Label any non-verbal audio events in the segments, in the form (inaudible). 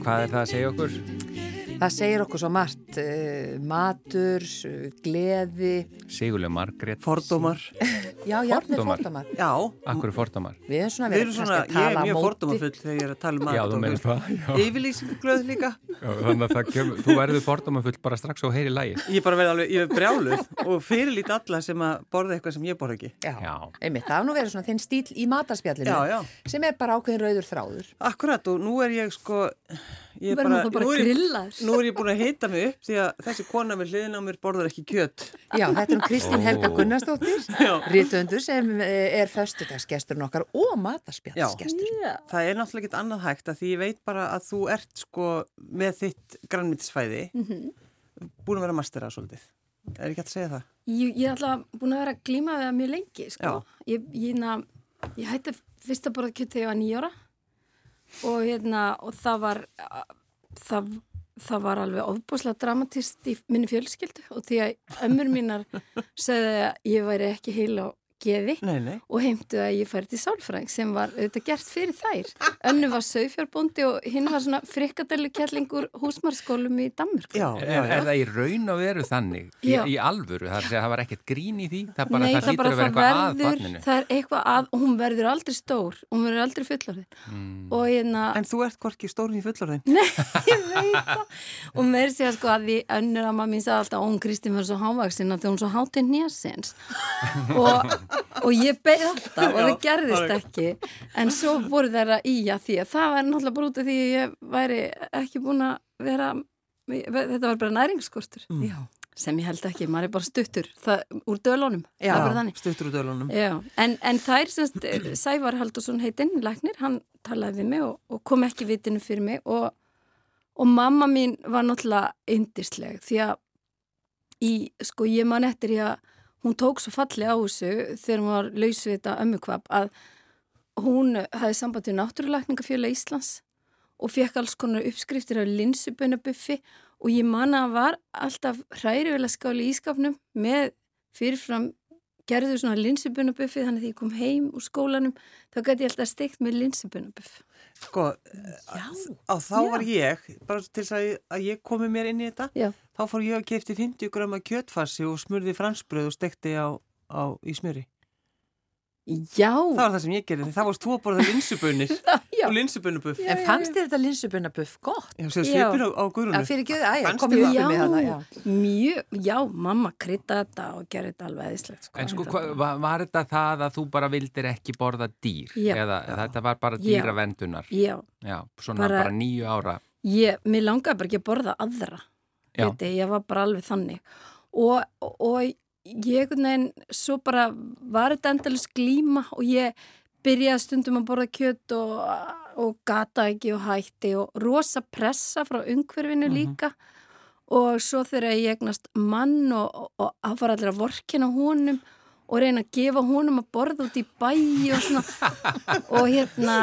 hvað er það að segja okkur? Það segir okkur svo margt, uh, matur, gleði. Sigurlega Margrét. Fordómar. Já, jafnir fordómar. Já. Akkur fordómar. Við erum svona, við erum svona, ég er mjög fordómafull þegar ég er að tala um mat. Já, þú meina það. Yfirlýsingu glöð líka. Já, þannig að kem, þú verður fordómafull bara strax og heyri lægi. Ég bara verði alveg, ég er brjáluð og fyrirlít alla sem að borða eitthvað sem ég borða ekki. Já, já. einmitt, það er nú verið svona þinn stíl í matarspjallinu já, já. sem er bara ákveðin rauður þráður. Akkurat og nú er ég sko Ég bara, bara nú, er ég, nú er ég búin að heita mig upp því að þessi kona með hliðin á mér borðar ekki kjött Já, þetta er um Kristín Helga Gunnarsdóttir (laughs) rítuöndur sem eh, er föstudagsgesturinn okkar og matarspjallsgestur Það er náttúrulega ekkit annað hægt að því ég veit bara að þú ert sko með þitt grannmyndisfæði mm -hmm. búin að vera mastera svolítið. Er ekki að segja það? Ég, ég er alltaf búin að vera að glíma við það mjög lengi sko. ég, ég, ég hætti fyrst að borða kjött þegar ég var nýjóra og hérna og það var það, það var alveg ofbúslega dramatist í minni fjölskyldu. Og því að ömmur mínar (laughs) segði að ég væri ekki heil á geði nei, nei. og heimtu að ég færi til sálfræng sem var auðvitað gert fyrir þær. Önnu var sögfjárbóndi og hinn var svona frikadælu kellingur húsmarskólum í Danmark já, já, er, er það í raun og veru þannig í, í alvöru, það, það var ekkert grín í því það, bara, Nei, það, það bara það verður það er eitthvað að hún verður aldrei stór hún verður aldrei fullorðin. Mm. hérna, en þú ert hvorki stórn í fullorðin. Nei, (laughs) ég veit það. Og mér sé að sko að því önnur að maður mín sagði alltaf (laughs) og ég beði alltaf og það gerðist ekki. En svo voru þeirra í að því að það var náttúrulega bara út af því að ég væri ekki búin að vera þetta var bara næringsskortur mm. sem ég held ekki, maður er bara stuttur það, úr dölunum. Já, stuttur úr dölunum. En, en er semst Sævar Haldursson heitinn, læknir, hann talaði við mig og, og kom ekki vitinu fyrir mig. Og, og mamma mín var náttúrulega indisleg því að í, sko ég man eftir ég að hún tók svo falli á þessu þegar hún var laus við þetta ömmukvap að hún hafi samband við Náttúrulækningafjöla Íslands og fekk alls konar uppskriftir af linsubunabuffi og ég manna að var alltaf hrærivel að skáli í ískapnum með fyrirfram gerðu svona linsubunabuffi þannig að því ég kom heim úr skólanum þá gæti ég alltaf steikt með linsubunabuffi Sko, á þá Já. var ég, bara til þess að, að ég komi mér inn í þetta, Já. þá fór ég að kefti 50 gröma kjötfarsi og smurði fransbröð og stekti á, á, í smjöri. Já. Það var það sem ég gerði, það varst þú að borða (laughs) linsubunir og linsubunnabuff. En fannst þér þetta linsubunnabuff gott? Já, svo svipir á, á gurunu. Já, fyrir ekki, aðja, kom ég upp með hana. Já, mjög, já, mamma krytta þetta og gerði þetta alveg eðislegt. Sko. En sko, hva, var, þetta það að þú bara vildir ekki borða dýr? Já. Eða já. þetta var bara dýravendunar? Já. Já, svona bara, bara nýju ára? Ég, mér langaði bara ekki að borða aðra. Já. Viti, ég var bara alveg þannig. Og, og ég, nein, svo bara var þetta endalins glíma og ég byrjaði stundum að borða kjött og, og gata ekki og hætti og rosa pressa frá umhverfinu mm -hmm. líka og svo þegar ég egnast mann og það var allir að vorkina honum og reyna að gefa honum að borða út í bæi og svona. (laughs) Og hérna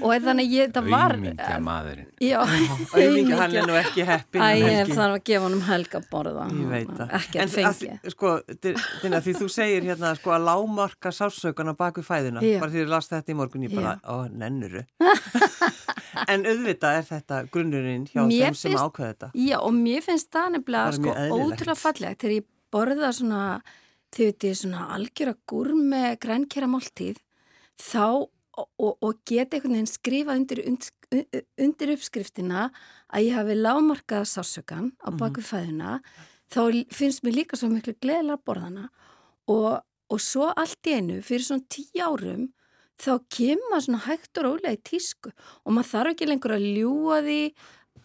og þannig ég, það var Auðmingja maðurinn. Já, auðmingja, hann er nú ekki heppin Æ, ég þarf að gefa honum helga að borða. Ég veit það. Ekki að fengi Sko, þinn að því þú segir hérna sko að lámarka sásökana bak við fæðina Já. bara því að ég las þetta í morgun, ég bara, ó, nennuru (laughs) En auðvitað er þetta grunnurinn hjá mér þeim sem ákveða þetta. Já, og mér finnst það nefnilega sko ótrúlega fallegt þegar ég borða svona þið veitir svona algjör að gúr með grænkjara máltíð þá og, og, geta einhvern veginn skrifa undir, undir, undir uppskriftina að ég hafi lámarkað sásökan á mhm. baku fæðuna þá finnst mér líka svo miklu gleðilega borðana og, og svo allt í einu fyrir svona tíu árum þá kemur maður svona hægt og rólega í tísku og maður þarf ekki lengur að ljúa því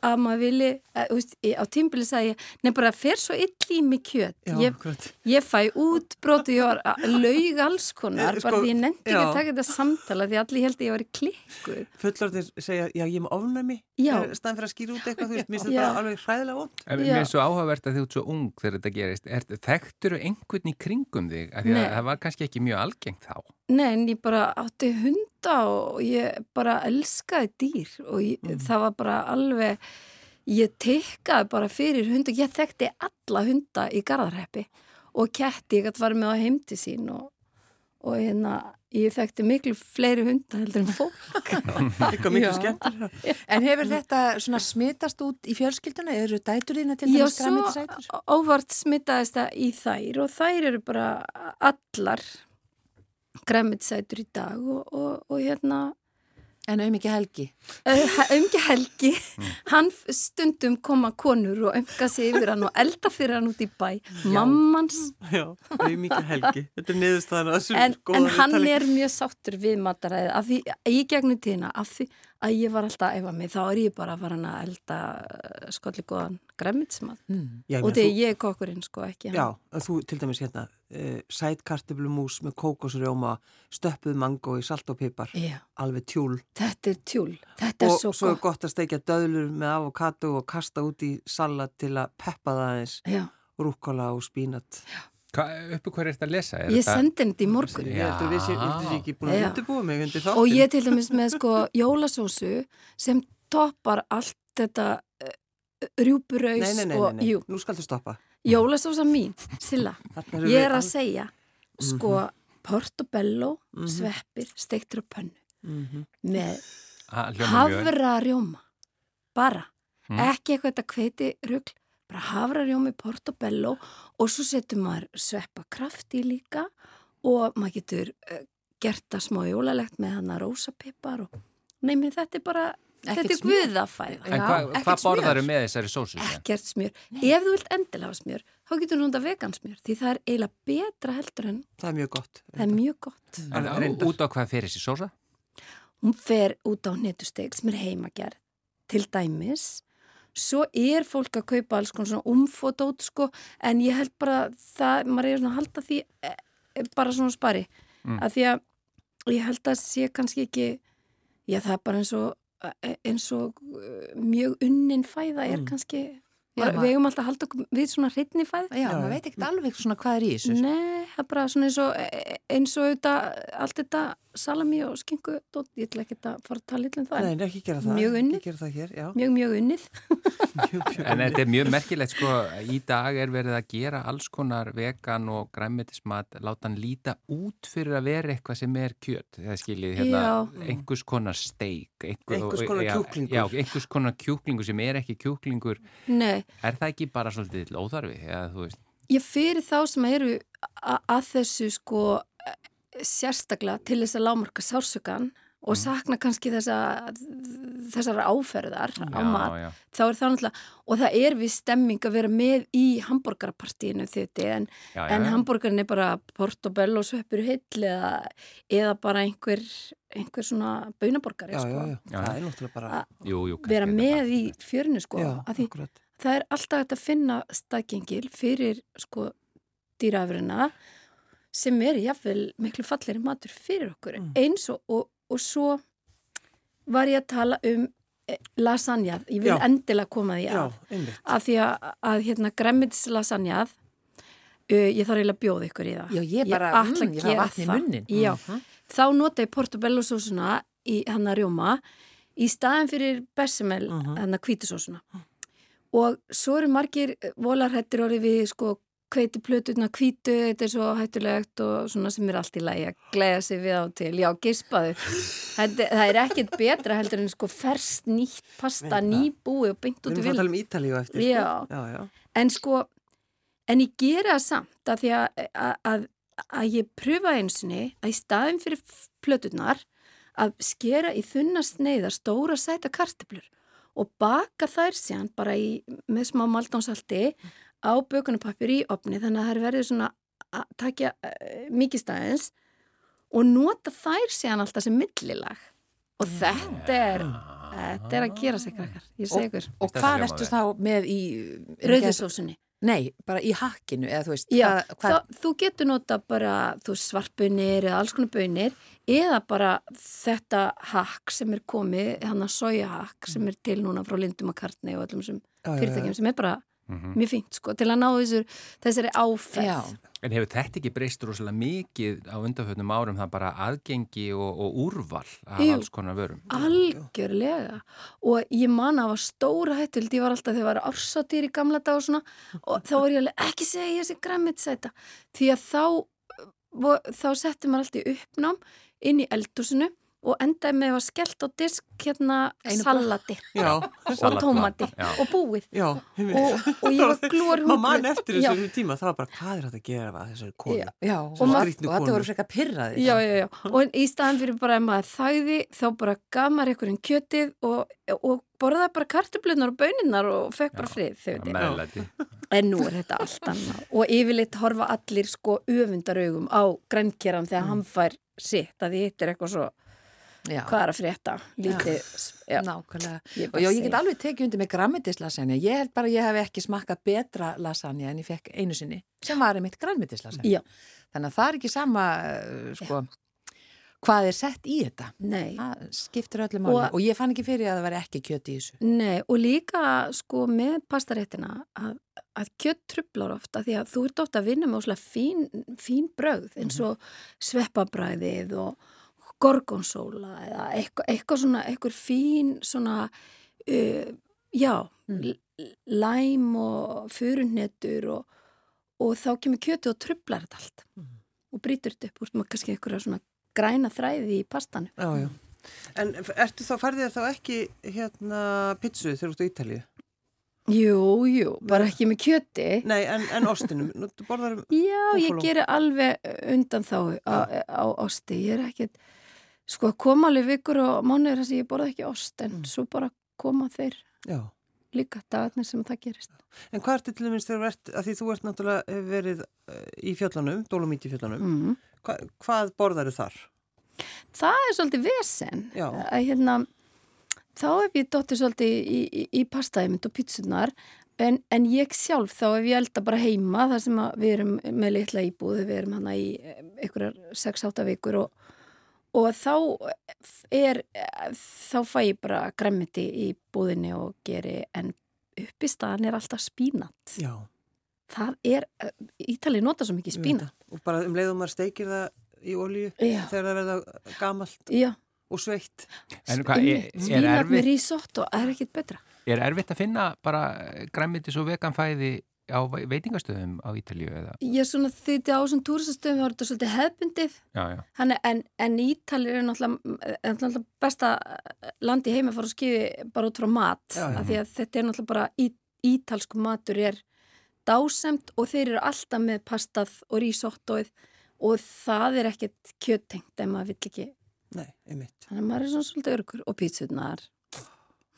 að maður vilji, að, veist, á tímbili sagði ég, nefn bara fer svo ill í mig kjöt, Já, ég, ég fæ út broti ég var að laug alls konar, Eh, sko, bara því ég nefndi ekki að taka þetta samtala því allir held að ég var í klikku Fullorðir segja, já ég er með ofnæmi staðan fyrir að skýra út eitthvað, þú veist, mér finnst þetta alveg hræðilega Já. mér er svo áhugavert að þið ert svo ung þegar þetta gerist. Er, þekktur einhvern í kringum þig? Af Því Nei. að það var kannski ekki mjög algengt þá. Nei, en ég bara átti hunda og ég bara elskaði dýr og ég, Mm. það var bara alveg, ég tekkaði bara fyrir hunda, ég þekkti alla hunda í garðarheppi og ketti, ég gæti farið með á heimti sín og, og hérna, ég þekkti miklu fleiri hunda heldur en fólk. (laughs) eitthvað miklu Já. skemmtur En hefur þetta svona smitast út í fjölskylduna? Eru dætur þína til Já, dæmis græmitisætur? svo óvart smitaðist það í þær og þær eru bara allar græmitsætur í dag og, og, og hérna En auðvitað helgi? umge helgi hann f- stundum koma konur og umga sig yfir hann og elda fyrir hann út í bæ mammans Já, það er mikið helgi Þetta er niðurstaðan að þessu en, góða en hann viðtali. er mjög sáttur við mataræði af því í gegnum tíðina af því að ég var alltaf að efa mig þá er ég bara að fara hann að elda uh, skolli góðan græmitsmat Mm. Já, og þegar þú- ég er kokkurinn sko ekki hann. Já, að þú til dæmis hérna uh, sætkartöflumús með kókosrjóma stöppuð mango í salt og pipar. Já, alveg tjúl. Þetta er tjúl. Þetta er og svo, svo er gott. gott að steikja döðlur með avokado og kasta út í salat til að peppa það aðeins. Já, rúkkola og spínat. Hva, uppi hver er þetta að lesa? Er ég þetta... sendi henni þetta í morgun. Ég heldur við sé, ég heldur sé ekki búin að Já. undirbúa mig undir þáttin og ég til dæmis með sko jólasósu sem toppar allt þetta uh, rjúpuraus Nei, nei, nei, og nei, nei. jú, nú skaldu stoppa jólasósa mín, Silla (laughs) ég er að segja sko portobello Mhm. sveppir, steiktur á pönnu Mhm. með Ha, hljómar mjög vel. havrarjóma bara, Mm. ekki eitthvað þetta kveiti rugl, bara havrarjómi portobello og svo setur maður sveppakraft í líka og maður getur uh, gert það smá jólalegt með hann að rósapipar og neymi þetta er bara Ekkert þetta er guðafæða En Já, hva, hvað smjör. borðaru með þessari sósu? ekkert smjör, ef þú vilt endilega hafa smjör þá getur þú nota vegansmjör því það er eiginlega betra heldur en það er mjög gott það er mjög gott En Reyndar. út á hvað fer þessi sósa? hún fer út á netusteg sem er heimagerð til dæmis svo er fólk að kaupa alls konar svona umfótót sko en ég held bara það, maður er svona að halda því e, e, bara svona spari Mm. að því að ég held að sé kannski ekki já það er bara eins og eins og uh, mjög unnin fæða er Mm. kannski bara, við eigum alltaf halda okkur við svona hreitni fæða Já, Já, maður veit ekkert alveg svona hvað er í þessu. Nei, það er bara svona eins og, eins og þetta, allt þetta salami og skingu, ég ætla ekki að fara að tala illa um það, Nei, nei, ekki gera það Mjög unnið. Ekki gera það hér, já mjög, mjög unnið. (laughs) (laughs) mjög, mjög En þetta er mjög merkilegt sko, í dag er verið að gera alls konar vegan og græmmetismat, láta hann líta út fyrir að vera eitthvað sem er kjöt, það skiljið hérna, einhvers konar steik. Einhver, Einhvers konar já, kjúklingur. Já, er það ekki bara svolítið óþarfi? Eða, ég fyrir þá sem eru að þessu sko sérstaklega til þess að lámarka sársökan og sakna kannski þessa, þessara áferðar á mat, já, já. þá er það náttúrulega, og það er við stemming að vera með í hambúrgarapartíinu þetta, en, já, já, en já. hambúrgarin er bara portobello sveppur heill eða, eða bara einhver, einhver svona baunaborgari Já, sko. já, já, Já. það er náttúrulega bara kannski vera er með í fjörinu sko, Já, að því akkurat það er alltaf hægt að finna staðgengil fyrir sko dýraafurina sem er jáfnvel miklu falleri matur fyrir okkur Mm. eins og, og, og svo var ég að tala um eh, lasagnað, ég vil Já. endilega koma því Já, að, einmitt að því að, að hérna gremmits lasagnað uh, ég þarf eiginlega að bjóða ykkur í það Já, ég bara, ætla mm, að ég fæ gera vatn í það. munnin. Já, Mhm. þá nota ég portobello sósuna í hann að rjóma í staðin fyrir besamel Mhm. hann að hvítusósuna og svo eru margir volarhættir orðið við sko hveiti plötuna hvítu, þetta er svo hættulegt og svona sem er allt í lagi að glega sig við á til, já, gispaðu það er ekkit betra heldur en sko ferskt nýtt pasta, nýbúi og beint Við út í erum að vil tala um Ítalíu eftir Já. sko? já, já. en sko, en ég gera það samt að því að, að, að, ég pröfa einsinni að í staðin fyrir plötunar að skera í þunna sneiðar stóra sæta karteblur og baka þær síðan bara í, með smá maldánsalti á bökunapappir í opni þannig að það er verið svona að takja uh, mikið staðins og nota þær síðan alltaf sem millilag og þetta er Þetta er að gera sig krakkar, ég segi ykkur. Og hvað ertu þá með í... Rauðisósunni. Nei, bara í hakkinu, eða þú veist. Já, hvað, hvað... Það, þú getur nota bara svartbönir eða alls konar bönir eða bara þetta hakk sem er komið, hann að soja hakk sem er til núna frá Lindum og Kartni og öllum sem fyrirtækjum sem er bara mm -hmm. mjög fínt sko til að ná þessur, þessari áferð. Já. En hefur þetta ekki breyst rosalega mikið á undanfjöldnum árum það bara aðgengi og, og úrval af Jú, alls konar vörum? Algjörlega og ég man að það var stóra hættild, ég var alltaf þegar það var ársátýr í gamla dag og svona og þá var ég alveg ekki segja ég sé græmit sæta því að þá, þá settum maður alltaf í uppnám inn í eldúsinu og endaði með að skellt á disk hérna Einu salati já. og tómati já. og búið. Já, og, og ég var (laughs) glór maður mann eftir þessu tíma það var bara hvað er þetta að gera að þessari konu? Og, og þetta voru frekka pyrraði og í staðan fyrir bara að maður þæði þá bara gaf maður einhverjum kjötið og, og borðaði bara kartublunar og böninnar og fekk bara frið en nú er þetta allt annað. Og yfirleitt horfa allir sko öfundarögum á grænkjaran þegar mm. hann fær sitt að því þetta er eitthvað svo Já. hvað er að frétta? Lítið já. nákvæmlega. Ég og já, ég get alveg tekið undir með grammetislasagna ég held bara að ég hef ekki smakað betra lasagna en ég fekk einu sinni sem var einmitt grammetislasagna þannig að það er ekki sama uh, sko, hvað er sett í þetta. Nei. það skiptir öllu máli. Og, og ég fann ekki fyrir að það veri ekki kjött í þessu. Nei, og líka sko með pastaréttina að, að kjött trublar ofta því að þú ert ofta að vinna með fín, fín bröð eins mhm. og sveppabræðið og gorgonsóla eða eitthvað, eitthvað svona, eitthvað fín svona, uh, já, mm. læm og fyrunnetur og, og þá kemur kjötu og trublar þetta allt mm. og brítur þetta upp úr kannski eitthvað svona græna þræði í pastanu. Já, já. En ertu þá, færði þér þá ekki hérna pizzu þegar þú ert á Ítalið? Jú, jú, bara ekki með kjöti. Nei, en, en ostinum, þú borðar um Já, ég gerir alveg undan þá á, á osti, ég er ekkert Sko koma alveg vikur og mánuður þess að ég borða ekki ost en mm. svo bara koma þeir Já. líka dagarnir sem það gerist. En hvað er til dæmis þegar því þú ert náttúrulega verið eh, í fjallanum, Dolomíti fjallanum, mm. Hva, hvað borðar þau þar? Það er svolítið vesen. Að hérna, þá hef ég dóttið svolítið í, í, í pastaðimind og pítsunar en, en ég sjálf þá hef ég elda bara heima þar sem við erum með litla íbúð, við erum hana í einhverjar 6-8 vikur og og þá er þá fæ ég bara gremmiti í búðinni og geri en upp í staðan er alltaf spínat Já. það er Ítalið nota svo mikið spínat og bara um leiðum maður steikir það í olju Já. þegar það verða gamalt Já. og sveitt spínat með risotto er ekkit betra Er erfitt að finna bara græmiti svo veganfæði á veitingastöðum á Ítalju eða? Er svona því á þessum túristastöðum var þetta svolítið hefbundið en, en Ítalju er náttúrulega besta landi heima fara að skifi bara út frá mat já, já. því að þetta er náttúrulega bara í, ítalsku matur er dásemt og þeir eru alltaf með pastað og risottoið og það er ekkert kjöttengt ef maður vill ekki Nei, einmitt Þannig að maður er svona svolítið örgur og pítsunar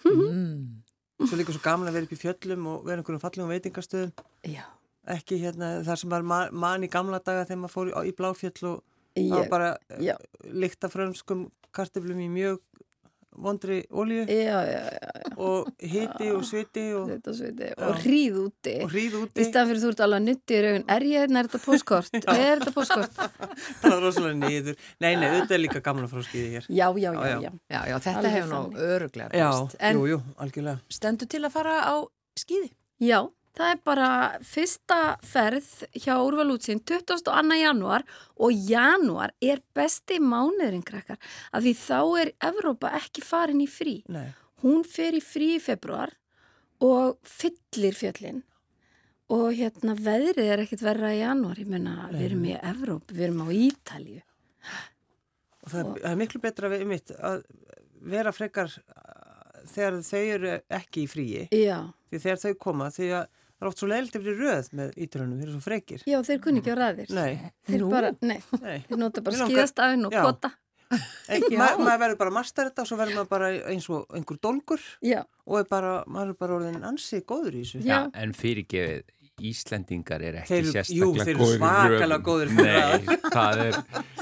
mm. Svo líka svo gaman að vera upp í fjöllum og vera einhverjum fallegum veitingastöðum. Já. Ekki hérna þar sem var man, man í gamla daga þegar maður fór í, í bláfjöll og það var bara já. líkta frömskum karteflum í mjög vondri ólíu og hiti og sviti og, og, og hríð úti. Og hríð úti. Í staðan fyrir þú ert alveg nutti í raun. Er ég hérna, er þetta postkort? (laughs) er þetta postkort? (laughs) það var rosalega nýður nei, nei, þetta er líka á skýði hér. Já, já, já, já, já, já. Þetta hefur nú öruglega en jú, jú, algjörlega. Stendur til að fara á skýði? já Það er bara fyrsta ferð hjá Úrvalútsin 22. januar og januar er besti mánuðurinn krakkar af því þá er Evrópa ekki farin í frí. Nei. Hún fer í frí í februar og fyllir fjöllin og hérna veðrið er ekkert verra í januar. Ég menna við erum í Evrópa, við erum á Ítalju. Og það og... er miklu betra við mitt að vera frekar þegar þau eru ekki í fríi. Já. Því þegar þau koma því að Það er oft svo leilt eftir röð með ítrunum, þeir eru svo frekir. Já, þeir kunni ekki á ræðir. Nei. Þeir, bara, nei. nei. þeir nota bara skíðastafinn og kvota. Maður ma verður bara að masta þetta og svo verður maður bara eins og einhver dolgur Já. og er bara, maður er bara orðin ansið góður í þessu. Já, en fyrirgefið, Íslendingar er ekki þeir, sérstaklega góðir Jú, þeir eru svakalega góðir Nei, það er,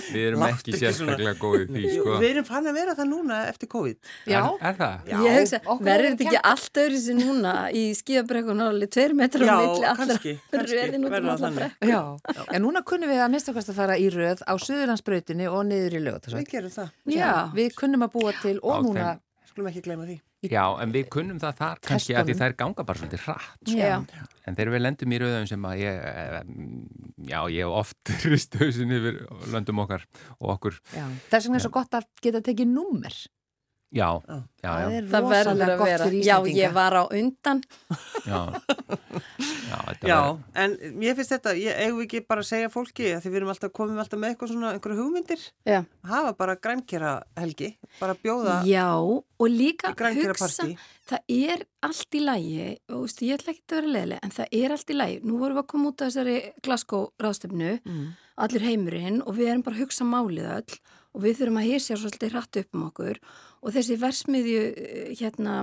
við erum Látt ekki sérstaklega góðir því sko. Við erum fann að vera það núna eftir COVID. Já, er, er það? Já, hugsa, verður þetta ekki allt öðru sem núna í skíabrekun áli tveir metrar á milli allra (laughs) röðin út um brekku Já, en núna kunnum við að mista okkar að fara í röð á Suðurlandsbrautinu og niður í lög Við gerum það. Já, við kunnum að búa til og núna Skulum ekki gleyma því Já, en við kunnum það þar kannski að því þær ganga bara svolítið hratt. Sko. En þegar við lendum í rauðum sem að ég, já, ég oft (laughs) ristöðsinn yfir löndum okkar og okkur. Já. Það er er svo gott að geta tekið númer. Já, já, já. Það það gott fyrir Íslandinga. Já, ég var á undan. Já, já, já var... en ég finnst þetta, ég eigum ekki bara að segja fólki að því við erum alltaf, komum alltaf með eitthvað svona, einhverju hugmyndir. Já. Hafa bara grænkjara helgi, bara bjóða Já, og líka hugsa, það er allt í lægi, og veist, ég ætla ekki að vera leðileg, en það er allt í lægi. Nú vorum við að koma út af þessari Glasgow ráðstöfnu, mm. allir heimurinn, og við erum bara að hugsa málið öll og við þurfum að hýrsja svolítið hratt upp um okkur. Og þessi versmiðju eh, hérna,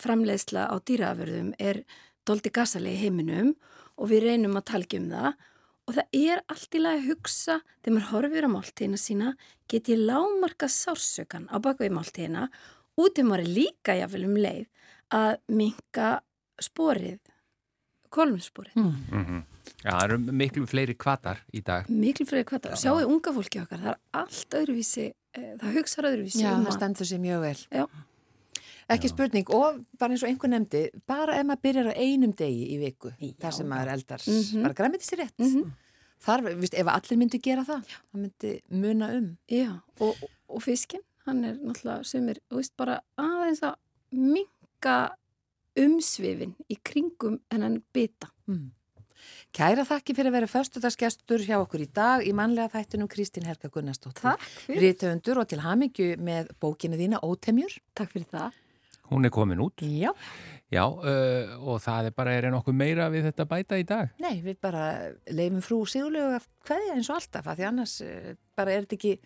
framleiðsla á dýraaförðum er doldi gasali í heiminum og við reynum að talja um það. Og það er allt í lagi að hugsa þegar maður horfir á máltíðina sína get ég lámarka sársökan á bakvið máltíðina. Út í maður líka jáfnvel um leið að minka sporið kolumspórið. Mm. Mm -hmm. Já, það eru miklu fleiri kvatar í dag. Miklu fleiri kvatar. Sjáu unga fólki okkar, það er allt öðruvísi, eh, það hugsaður öðruvísi. Já, um það stendur sér mjög vel. Já. Ekki Já. spurning og bara eins og einhver nefndi, bara ef maður byrjar á einum degi í viku, Já. þar sem maður eldar, mm -hmm. bara græmið þessi rétt. Mm -hmm. Þar, viðst, ef allir myndi gera það, það myndi muna um. Já, og, og fiskinn, hann er náttúrulega semir, þú veist, bara aðeins að minka umsvifin í kringum hennan bita. Mm. Kæra þakki fyrir að vera förstudagsgestur hjá okkur í dag í manlega þættunum Kristín Helga Gunnarsdóttir. Takk fyrir. Rítöfundur og til hamingju með bókinu þína Ótemjur. Takk fyrir það. Hún er komin út. Já. Já, uh, og það er bara, er nokkuð meira við þetta bæta í dag? Nei, við bara leifum frú sigurlegu að hvaðja eins og alltaf, að því annars uh, bara er þetta ekki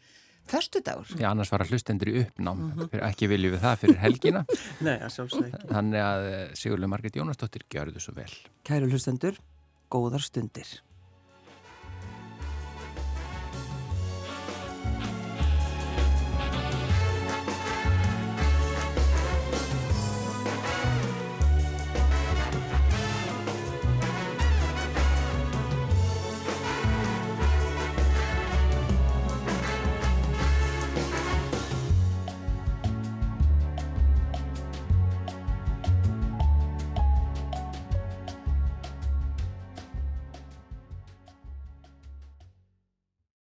Förstu dagur? Já, annars var að hlustendur í uppnám, mm -hmm. ekki viljum við það fyrir helgina. (laughs) Nei, það sjálfsög ekki. Þannig að eh, Sigurlega Margrit Jónasdóttir gjör þau svo vel. Kæru hlustendur, góðar stundir.